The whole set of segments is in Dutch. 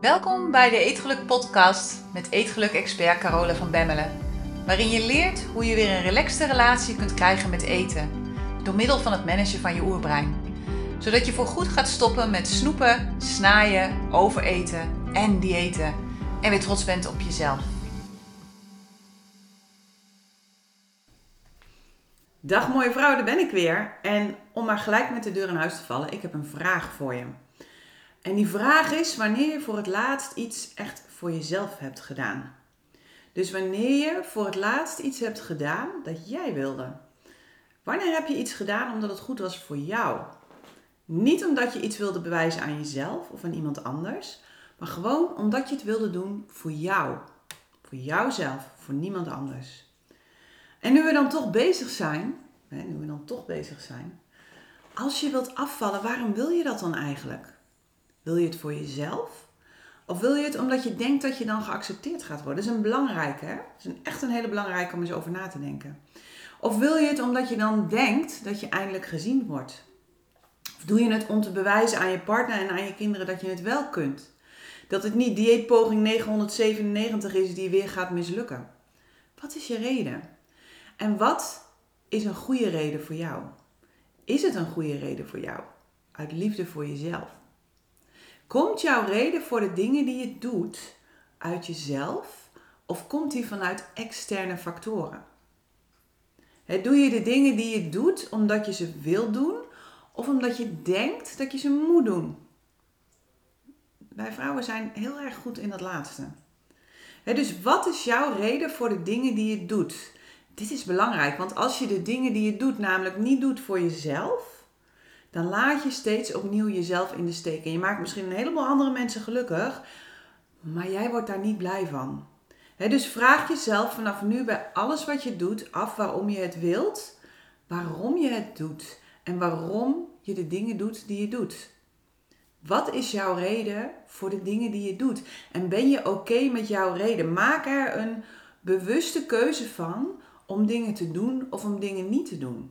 Welkom bij de Eetgeluk Podcast met Eetgeluk-expert Carole van Bemmelen. Waarin je leert hoe je weer een relaxte relatie kunt krijgen met eten. Door middel van het managen van je oerbrein. Zodat je voorgoed gaat stoppen met snoepen, snaaien, overeten en diëten. En weer trots bent op jezelf. Dag mooie vrouw, daar ben ik weer. En om maar gelijk met de deur in huis te vallen, ik heb een vraag voor je. En die vraag is wanneer je voor het laatst iets echt voor jezelf hebt gedaan. Dus wanneer je voor het laatst iets hebt gedaan dat jij wilde. Wanneer heb je iets gedaan omdat het goed was voor jou? Niet omdat je iets wilde bewijzen aan jezelf of aan iemand anders, maar gewoon omdat je het wilde doen voor jou. Voor jouzelf, voor niemand anders. En nu we dan toch bezig zijn, nu we dan toch bezig zijn, als je wilt afvallen, waarom wil je dat dan eigenlijk? Wil je het voor jezelf? Of wil je het omdat je denkt dat je dan geaccepteerd gaat worden? Dat is een belangrijke, hè? Dat is echt een hele belangrijke om eens over na te denken. Of wil je het omdat je dan denkt dat je eindelijk gezien wordt? Of doe je het om te bewijzen aan je partner en aan je kinderen dat je het wel kunt? Dat het niet dieetpoging 997 is die weer gaat mislukken. Wat is je reden? En wat is een goede reden voor jou? Is het een goede reden voor jou? Uit liefde voor jezelf. Komt jouw reden voor de dingen die je doet uit jezelf of komt die vanuit externe factoren? doe je de dingen die je doet omdat je ze wil doen of omdat je denkt dat je ze moet doen? Wij vrouwen zijn heel erg goed in dat laatste. dus wat is jouw reden voor de dingen die je doet? Dit is belangrijk, want als je de dingen die je doet namelijk niet doet voor jezelf, dan laat je steeds opnieuw jezelf in de steek. En je maakt misschien een heleboel andere mensen gelukkig, maar jij wordt daar niet blij van. dus vraag jezelf vanaf nu bij alles wat je doet af waarom je het wilt, waarom je het doet en waarom je de dingen doet die je doet. Wat is jouw reden voor de dingen die je doet? En ben je oké met jouw reden? Maak er een bewuste keuze van om dingen te doen of om dingen niet te doen.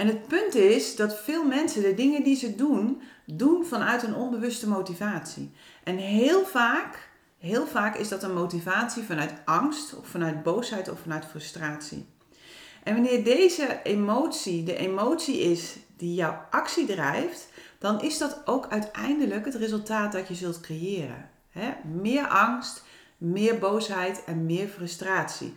En het punt is dat veel mensen de dingen die ze doen, doen vanuit een onbewuste motivatie. En heel vaak, heel vaak is dat een motivatie vanuit angst of vanuit boosheid of vanuit frustratie. En wanneer deze emotie de emotie is die jouw actie drijft, dan is dat ook uiteindelijk het resultaat dat je zult creëren. meer angst, meer boosheid en meer frustratie.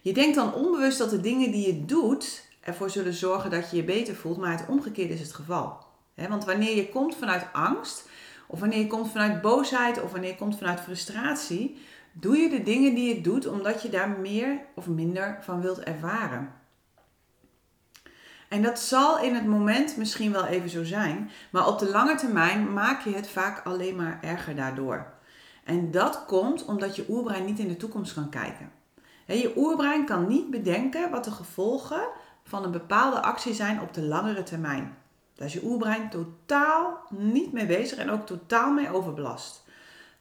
Je denkt dan onbewust dat de dingen die je doet ervoor zullen zorgen dat je je beter voelt, maar het omgekeerde is het geval. want wanneer je komt vanuit angst, of wanneer je komt vanuit boosheid, of wanneer je komt vanuit frustratie, doe je de dingen die je doet omdat je daar meer of minder van wilt ervaren. En dat zal in het moment misschien wel even zo zijn, maar op de lange termijn maak je het vaak alleen maar erger daardoor. En dat komt omdat je oerbrein niet in de toekomst kan kijken. Je oerbrein kan niet bedenken wat de gevolgen van een bepaalde actie zijn op de langere termijn. Daar is je oerbrein totaal niet mee bezig en ook totaal mee overbelast.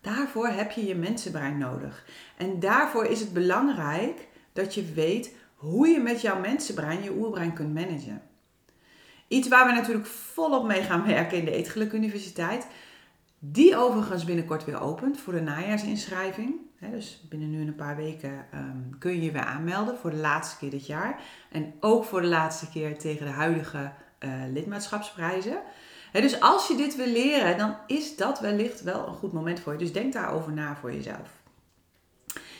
Daarvoor heb je je mensenbrein nodig. En daarvoor is het belangrijk dat je weet hoe je met jouw mensenbrein je oerbrein kunt managen. Iets waar we natuurlijk volop mee gaan werken in de Eetgeluk Universiteit. Die overigens binnenkort weer opent voor de najaarsinschrijving dus binnen nu een paar weken ehm, kun je je weer aanmelden voor de laatste keer dit jaar. En ook voor de laatste keer tegen de huidige uh, lidmaatschapsprijzen. dus als je dit wil leren, dan is dat wellicht wel een goed moment voor je. Dus denk daarover na voor jezelf.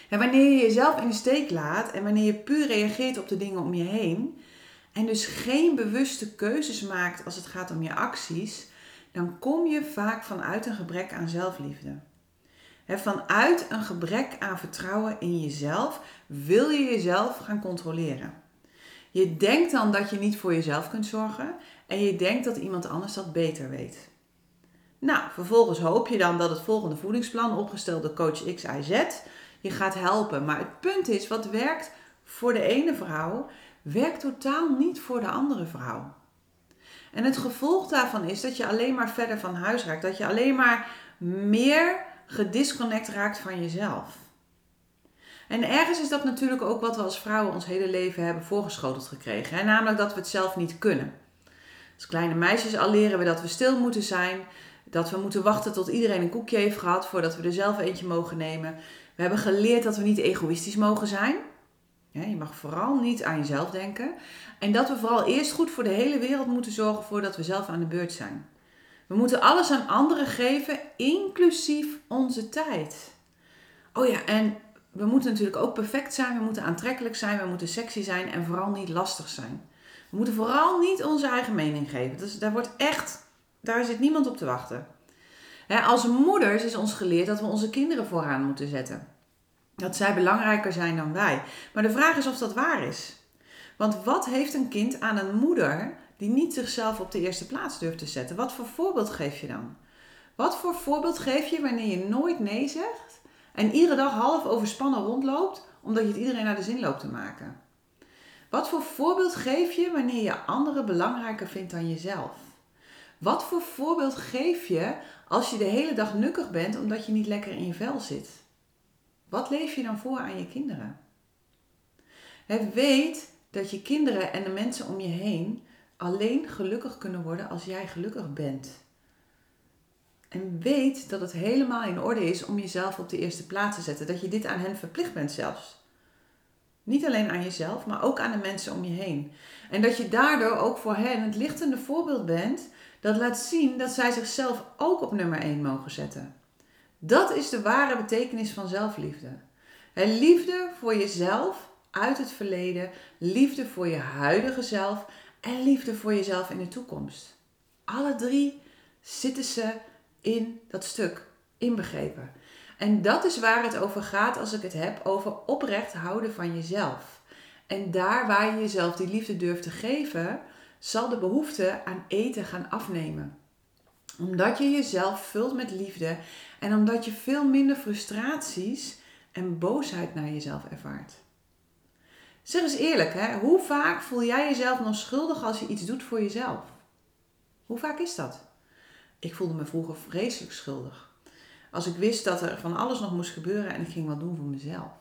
En wanneer je jezelf in de steek laat en wanneer je puur reageert op de dingen om je heen, en dus geen bewuste keuzes maakt als het gaat om je acties, dan kom je vaak vanuit een gebrek aan zelfliefde vanuit een gebrek aan vertrouwen in jezelf wil je jezelf gaan controleren. Je denkt dan dat je niet voor jezelf kunt zorgen en je denkt dat iemand anders dat beter weet. Nou, vervolgens hoop je dan dat het volgende voedingsplan, opgesteld door coach X, Y, Z, je gaat helpen. Maar het punt is, wat werkt voor de ene vrouw, werkt totaal niet voor de andere vrouw. En het gevolg daarvan is dat je alleen maar verder van huis raakt. Dat je alleen maar meer gedisconnect raakt van jezelf. En ergens is dat natuurlijk ook wat we als vrouwen ons hele leven hebben voorgeschoteld gekregen. Namelijk dat we het zelf niet kunnen. Als kleine meisjes al leren we dat we stil moeten zijn. Dat we moeten wachten tot iedereen een koekje heeft gehad voordat we er zelf eentje mogen nemen. We hebben geleerd dat we niet egoïstisch mogen zijn. Je mag vooral niet aan jezelf denken. En dat we vooral eerst goed voor de hele wereld moeten zorgen voordat we zelf aan de beurt zijn. We moeten alles aan anderen geven, inclusief onze tijd. Oh ja, en we moeten natuurlijk ook perfect zijn, we moeten aantrekkelijk zijn, we moeten sexy zijn en vooral niet lastig zijn. We moeten vooral niet onze eigen mening geven. Dus daar wordt echt, daar zit niemand op te wachten. als moeders is ons geleerd dat we onze kinderen vooraan moeten zetten. Dat zij belangrijker zijn dan wij. Maar de vraag is of dat waar is. Want wat heeft een kind aan een moeder die niet zichzelf op de eerste plaats durft te zetten? Wat voor voorbeeld geef je dan? Wat voor voorbeeld geef je wanneer je nooit nee zegt en iedere dag half overspannen rondloopt omdat je het iedereen naar de zin loopt te maken? Wat voor voorbeeld geef je wanneer je anderen belangrijker vindt dan jezelf? Wat voor voorbeeld geef je als je de hele dag nukkig bent omdat je niet lekker in je vel zit? Wat leef je dan voor aan je kinderen? weet dat je kinderen en de mensen om je heen alleen gelukkig kunnen worden als jij gelukkig bent. En weet dat het helemaal in orde is om jezelf op de eerste plaats te zetten. Dat je dit aan hen verplicht bent zelfs. Niet alleen aan jezelf, maar ook aan de mensen om je heen. En dat je daardoor ook voor hen het lichtende voorbeeld bent dat laat zien dat zij zichzelf ook op nummer 1 mogen zetten. Dat is de ware betekenis van zelfliefde. liefde voor jezelf uit het verleden, liefde voor je huidige zelf en liefde voor jezelf in de toekomst. Alle drie zitten ze in dat stuk inbegrepen. En dat is waar het over gaat als ik het heb over oprecht houden van jezelf. En daar waar je jezelf die liefde durft te geven, zal de behoefte aan eten gaan afnemen. Omdat je jezelf vult met liefde en omdat je veel minder frustraties en boosheid naar jezelf ervaart. Zeg eens eerlijk, hè? hoe vaak voel jij jezelf nog schuldig als je iets doet voor jezelf? Hoe vaak is dat? Ik voelde me vroeger vreselijk schuldig. Als ik wist dat er van alles nog moest gebeuren en ik ging wat doen voor mezelf.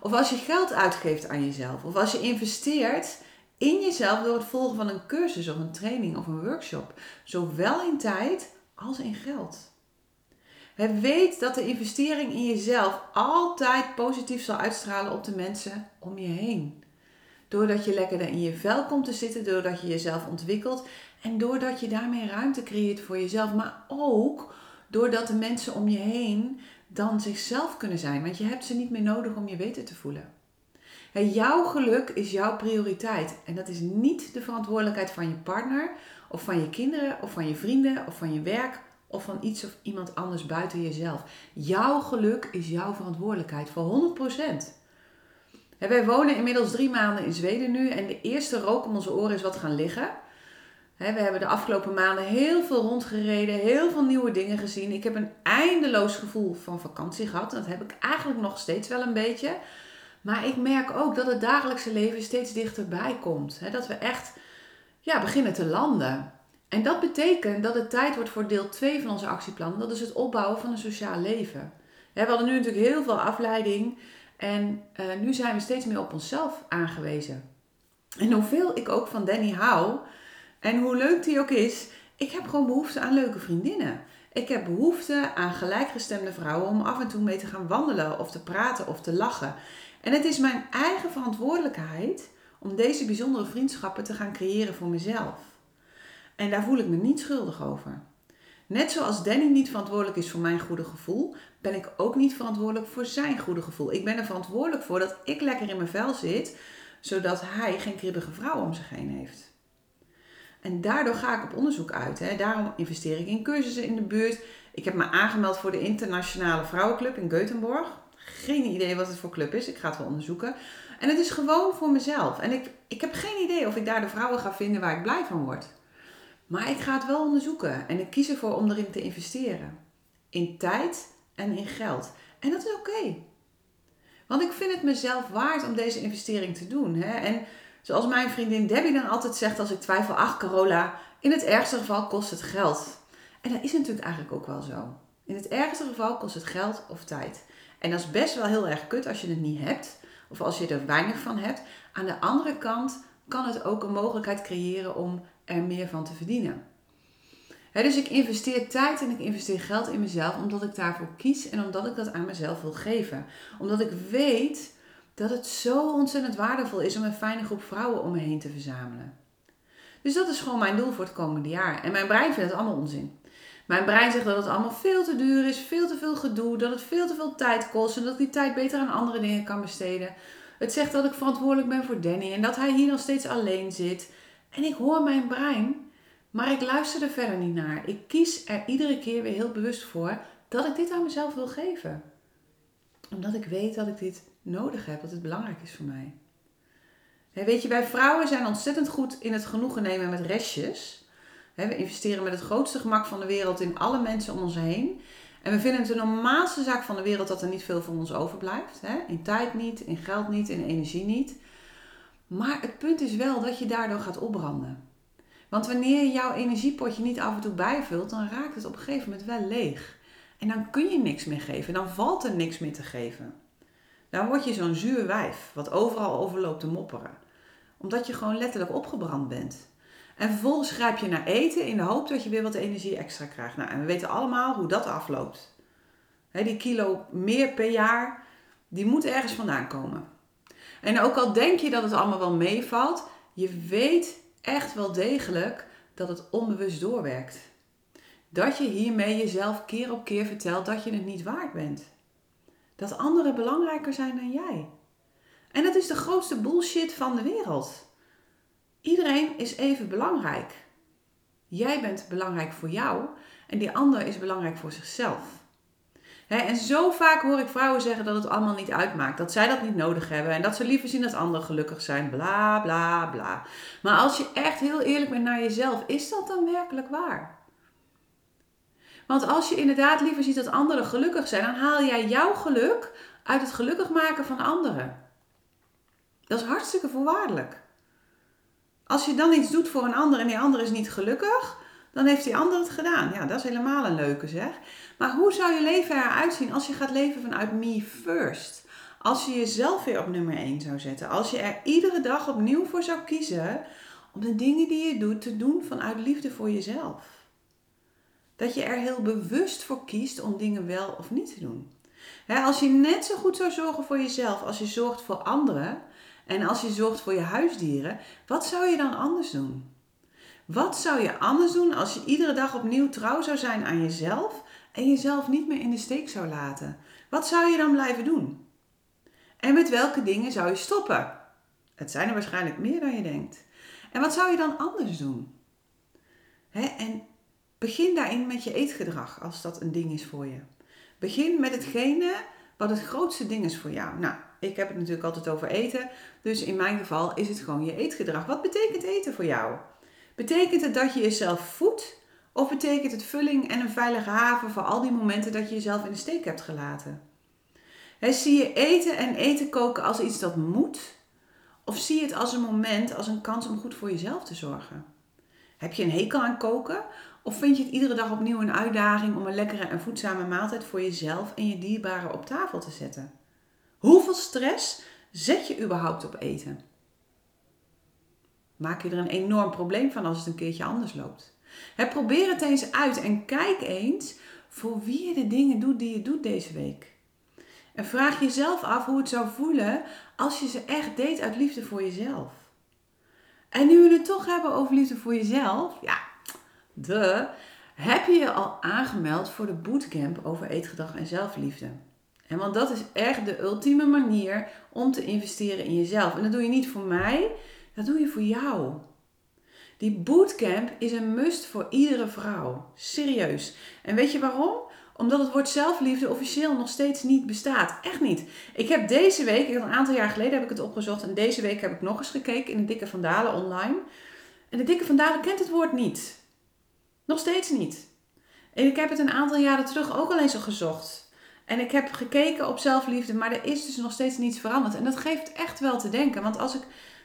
Of als je geld uitgeeft aan jezelf. Of als je investeert in jezelf door het volgen van een cursus of een training of een workshop. Zowel in tijd als in geld. Het weet dat de investering in jezelf altijd positief zal uitstralen op de mensen om je heen. Doordat je lekkerder in je vel komt te zitten, doordat je jezelf ontwikkelt en doordat je daarmee ruimte creëert voor jezelf, maar ook doordat de mensen om je heen dan zichzelf kunnen zijn, want je hebt ze niet meer nodig om je beter te voelen. jouw geluk is jouw prioriteit en dat is niet de verantwoordelijkheid van je partner of van je kinderen of van je vrienden of van je werk of van iets of iemand anders buiten jezelf. Jouw geluk is jouw verantwoordelijkheid voor 100%. wij wonen inmiddels drie maanden in Zweden nu en de eerste rook om onze oren is wat gaan liggen. we hebben de afgelopen maanden heel veel rondgereden, heel veel nieuwe dingen gezien. Ik heb een eindeloos gevoel van vakantie gehad. Dat heb ik eigenlijk nog steeds wel een beetje. Maar ik merk ook dat het dagelijkse leven steeds dichterbij komt. dat we echt ja, beginnen te landen. En dat betekent dat het tijd wordt voor deel 2 van onze actieplan. Dat is het opbouwen van een sociaal leven. We hadden nu natuurlijk heel veel afleiding. En uh, nu zijn we steeds meer op onszelf aangewezen. En hoeveel ik ook van Danny hou. En hoe leuk die ook is. Ik heb gewoon behoefte aan leuke vriendinnen. Ik heb behoefte aan gelijkgestemde vrouwen om af en toe mee te gaan wandelen of te praten of te lachen. En het is mijn eigen verantwoordelijkheid om deze bijzondere vriendschappen te gaan creëren voor mezelf. En daar voel ik me niet schuldig over. Net zoals Danny niet verantwoordelijk is voor mijn goede gevoel, ben ik ook niet verantwoordelijk voor zijn goede gevoel. Ik ben er verantwoordelijk voor dat ik lekker in mijn vel zit, zodat hij geen kribbige vrouw om zich heen heeft. En daardoor ga ik op onderzoek uit. Hè. Daarom investeer ik in cursussen in de buurt. Ik heb me aangemeld voor de Internationale Vrouwenclub in Göteborg. Geen idee wat het voor club is. Ik ga het wel onderzoeken. En het is gewoon voor mezelf. En ik, ik heb geen idee of ik daar de vrouwen ga vinden waar ik blij van word. Maar ik ga het wel onderzoeken en ik kies ervoor om erin te investeren. In tijd en in geld. En dat is oké. Want ik vind het mezelf waard om deze investering te doen. Hè? En zoals mijn vriendin Debbie dan altijd zegt als ik twijfel, ach Carola, in het ergste geval kost het geld. En dat is natuurlijk eigenlijk ook wel zo. In het ergste geval kost het geld of tijd. En dat is best wel heel erg kut als je het niet hebt. Of als je er weinig van hebt. Aan de andere kant kan het ook een mogelijkheid creëren om er meer van te verdienen. dus ik investeer tijd en ik investeer geld in mezelf omdat ik daarvoor kies en omdat ik dat aan mezelf wil geven. Omdat ik weet dat het zo ontzettend waardevol is om een fijne groep vrouwen om me heen te verzamelen. Dus dat is gewoon mijn doel voor het komende jaar. En mijn brein vindt het allemaal onzin. Mijn brein zegt dat het allemaal veel te duur is, veel te veel gedoe, dat het veel te veel tijd kost en dat ik die tijd beter aan andere dingen kan besteden. Het zegt dat ik verantwoordelijk ben voor Danny en dat hij hier nog steeds alleen zit. En ik hoor mijn brein, maar ik luister er verder niet naar. Ik kies er iedere keer weer heel bewust voor dat ik dit aan mezelf wil geven. Omdat ik weet dat ik dit nodig heb, dat het belangrijk is voor mij. weet je, wij vrouwen zijn ontzettend goed in het genoegen nemen met restjes. we investeren met het grootste gemak van de wereld in alle mensen om ons heen. En we vinden het de normaalste zaak van de wereld dat er niet veel van ons overblijft. In tijd niet, in geld niet, in energie niet. Maar het punt is wel dat je daardoor gaat opbranden. Want wanneer je jouw energiepotje niet af en toe bijvult, dan raakt het op een gegeven moment wel leeg. En dan kun je niks meer geven, dan valt er niks meer te geven. Dan word je zo'n zuur wijf, wat overal overloopt te mopperen. Omdat je gewoon letterlijk opgebrand bent. En vervolgens grijp je naar eten in de hoop dat je weer wat energie extra krijgt. Nou, en we weten allemaal hoe dat afloopt. die kilo meer per jaar, die moet ergens vandaan komen. En ook al denk je dat het allemaal wel meevalt, je weet echt wel degelijk dat het onbewust doorwerkt. Dat je hiermee jezelf keer op keer vertelt dat je het niet waard bent. Dat anderen belangrijker zijn dan jij. En dat is de grootste bullshit van de wereld. Iedereen is even belangrijk. Jij bent belangrijk voor jou en die ander is belangrijk voor zichzelf. En zo vaak hoor ik vrouwen zeggen dat het allemaal niet uitmaakt, dat zij dat niet nodig hebben en dat ze liever zien dat anderen gelukkig zijn, bla bla bla. Maar als je echt heel eerlijk bent naar jezelf, is dat dan werkelijk waar? Want als je inderdaad liever ziet dat anderen gelukkig zijn, dan haal jij jouw geluk uit het gelukkig maken van anderen. Dat is hartstikke voorwaardelijk. Als je dan iets doet voor een ander en die ander is niet gelukkig, dan heeft die ander het gedaan. Ja, dat is helemaal een leuke zeg. Maar hoe zou je leven eruit zien als je gaat leven vanuit me first? Als je jezelf weer op nummer 1 zou zetten. Als je er iedere dag opnieuw voor zou kiezen om de dingen die je doet te doen vanuit liefde voor jezelf. Dat je er heel bewust voor kiest om dingen wel of niet te doen. als je net zo goed zou zorgen voor jezelf als je zorgt voor anderen, en als je zorgt voor je huisdieren, wat zou je dan anders doen? Wat zou je anders doen als je iedere dag opnieuw trouw zou zijn aan jezelf en jezelf niet meer in de steek zou laten? Wat zou je dan blijven doen? En met welke dingen zou je stoppen? Het zijn er waarschijnlijk meer dan je denkt. En wat zou je dan anders doen? en begin daarin met je eetgedrag als dat een ding is voor je. Begin met hetgene wat het grootste ding is voor jou. Nou, ik heb het natuurlijk altijd over eten. Dus in mijn geval is het gewoon je eetgedrag. Wat betekent eten voor jou? Betekent het dat je jezelf voedt? Of betekent het vulling en een veilige haven voor al die momenten dat je jezelf in de steek hebt gelaten? zie je eten en eten koken als iets dat moet? Of zie je het als een moment, als een kans om goed voor jezelf te zorgen? Heb je een hekel aan koken? Of vind je het iedere dag opnieuw een uitdaging om een lekkere en voedzame maaltijd voor jezelf en je dierbaren op tafel te zetten? Hoeveel stress zet je überhaupt op eten? Maak je er een enorm probleem van als het een keertje anders loopt? probeer het eens uit en kijk eens voor wie je de dingen doet die je doet deze week. En vraag jezelf af hoe het zou voelen als je ze echt deed uit liefde voor jezelf. En nu we het toch hebben over liefde voor jezelf, ja, de, heb je je al aangemeld voor de bootcamp over eetgedrag en zelfliefde? En want dat is echt de ultieme manier om te investeren in jezelf. En dat doe je niet voor mij, dat doe je voor jou. Die bootcamp is een must voor iedere vrouw. Serieus. En weet je waarom? Omdat het woord zelfliefde officieel nog steeds niet bestaat. Echt niet. Ik heb deze week, een aantal jaar geleden heb ik het opgezocht. En deze week heb ik nog eens gekeken in de Dikke Vandalen online. En de Dikke Vandalen kent het woord niet. Nog steeds niet. En ik heb het een aantal jaren terug ook al eens gezocht. En ik heb gekeken op zelfliefde, maar er is dus nog steeds niets veranderd. En dat geeft echt wel te denken. Want als ik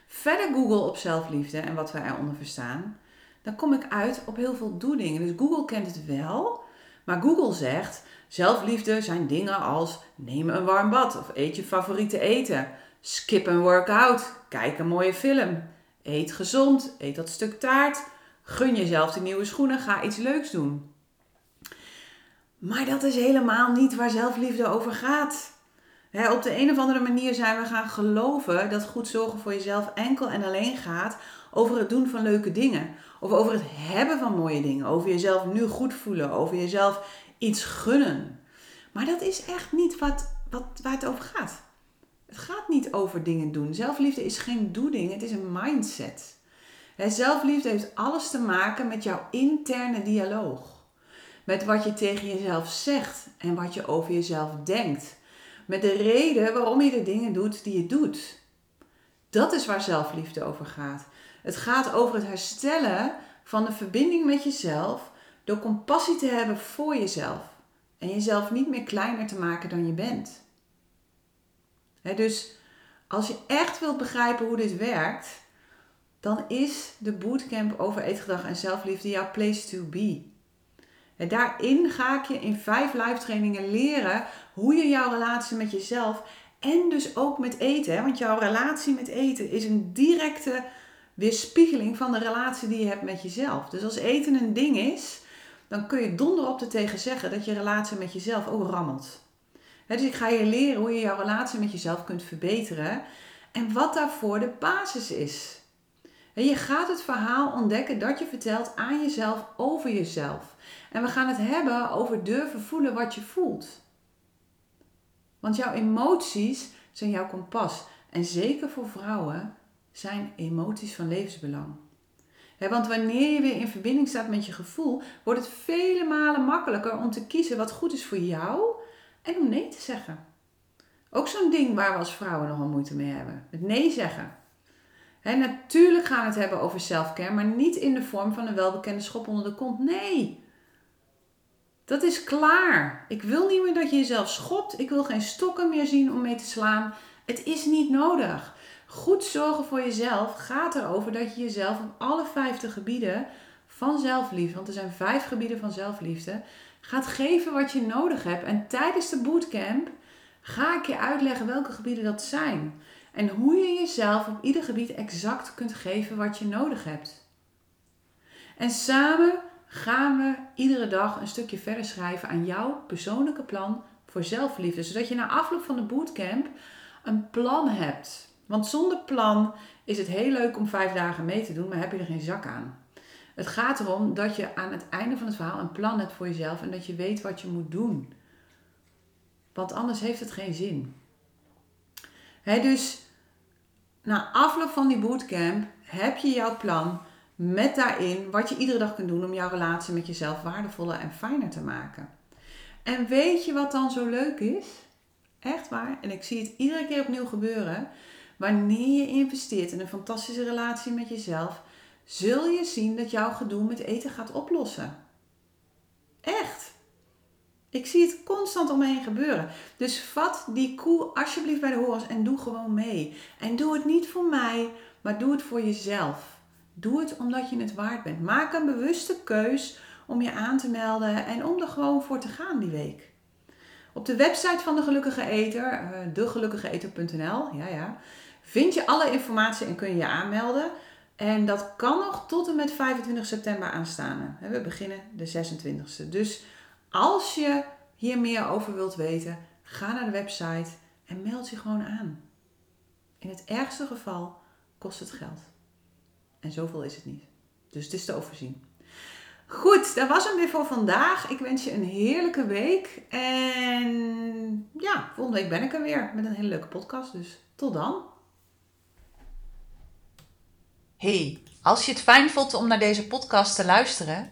verder google op zelfliefde en wat we eronder verstaan, dan kom ik uit op heel veel doedingen. Dus Google kent het wel, maar Google zegt: zelfliefde zijn dingen als neem een warm bad of eet je favoriete eten, skip een workout, kijk een mooie film, eet gezond, eet dat stuk taart, Gun jezelf de nieuwe schoenen, ga iets leuks doen. Maar dat is helemaal niet waar zelfliefde over gaat. Op de een of andere manier zijn we gaan geloven dat goed zorgen voor jezelf enkel en alleen gaat over het doen van leuke dingen. Of over het hebben van mooie dingen. Over jezelf nu goed voelen. Over jezelf iets gunnen. Maar dat is echt niet wat, wat, waar het over gaat. Het gaat niet over dingen doen. Zelfliefde is geen doeding, het is een mindset. Zelfliefde heeft alles te maken met jouw interne dialoog. Met wat je tegen jezelf zegt en wat je over jezelf denkt. Met de reden waarom je de dingen doet die je doet. Dat is waar zelfliefde over gaat. Het gaat over het herstellen van de verbinding met jezelf door compassie te hebben voor jezelf en jezelf niet meer kleiner te maken dan je bent. dus als je echt wilt begrijpen hoe dit werkt, dan is de bootcamp over eetgedrag en zelfliefde jouw place to be. En daarin ga ik je in vijf live trainingen leren hoe je jouw relatie met jezelf en dus ook met eten, want jouw relatie met eten is een directe weerspiegeling van de relatie die je hebt met jezelf. Dus als eten een ding is, dan kun je donderop er tegen zeggen dat je relatie met jezelf ook rammelt. dus ik ga je leren hoe je jouw relatie met jezelf kunt verbeteren en wat daarvoor de basis is. En je gaat het verhaal ontdekken dat je vertelt aan jezelf over jezelf. En we gaan het hebben over durven voelen wat je voelt. Want jouw emoties zijn jouw kompas. En zeker voor vrouwen zijn emoties van levensbelang. want wanneer je weer in verbinding staat met je gevoel, wordt het vele malen makkelijker om te kiezen wat goed is voor jou en om nee te zeggen. Ook zo'n ding waar we als vrouwen nogal moeite mee hebben. Het nee zeggen. Natuurlijk gaan we het hebben over selfcare, maar niet in de vorm van een welbekende schop onder de kont. Nee. Dat is klaar. Ik wil niet meer dat je jezelf schopt. Ik wil geen stokken meer zien om mee te slaan. Het is niet nodig. Goed zorgen voor jezelf gaat erover dat je jezelf op alle vijfde gebieden van zelfliefde, want er zijn vijf gebieden van zelfliefde, gaat geven wat je nodig hebt. En tijdens de bootcamp ga ik je uitleggen welke gebieden dat zijn. En hoe je jezelf op ieder gebied exact kunt geven wat je nodig hebt. En samen gaan we iedere dag een stukje verder schrijven aan jouw persoonlijke plan voor zelfliefde. Zodat je na afloop van de bootcamp een plan hebt. Want zonder plan is het heel leuk om vijf dagen mee te doen, maar heb je er geen zak aan. Het gaat erom dat je aan het einde van het verhaal een plan hebt voor jezelf en dat je weet wat je moet doen. Want anders heeft het geen zin. Dus na afloop van die bootcamp heb je jouw plan met daarin wat je iedere dag kunt doen om jouw relatie met jezelf waardevoller en fijner te maken. En weet je wat dan zo leuk is? Echt waar. En ik zie het iedere keer opnieuw gebeuren. Wanneer je investeert in een fantastische relatie met jezelf, zul je zien dat jouw gedoe met eten gaat oplossen. Echt. Ik zie het constant om me heen gebeuren. Dus vat die koe alsjeblieft bij de horens en doe gewoon mee. En doe het niet voor mij, maar doe het voor jezelf. Doe het omdat je het waard bent. Maak een bewuste keus om je aan te melden en om er gewoon voor te gaan die week. Op de website van de Gelukkige Eter, uh, degelukkigeeter.nl, ja, ja, vind je alle informatie en kun je je aanmelden. En dat kan nog tot en met 25 september aanstaan. We beginnen de 26e. Dus als je hier meer over wilt weten, ga naar de website en meld je gewoon aan. In het ergste geval kost het geld. En zoveel is het niet. Dus het is te overzien. Goed, dat was hem weer voor vandaag. Ik wens je een heerlijke week. En ja, volgende week ben ik er weer met een hele leuke podcast. Dus tot dan. Hey, als je het fijn vond om naar deze podcast te luisteren,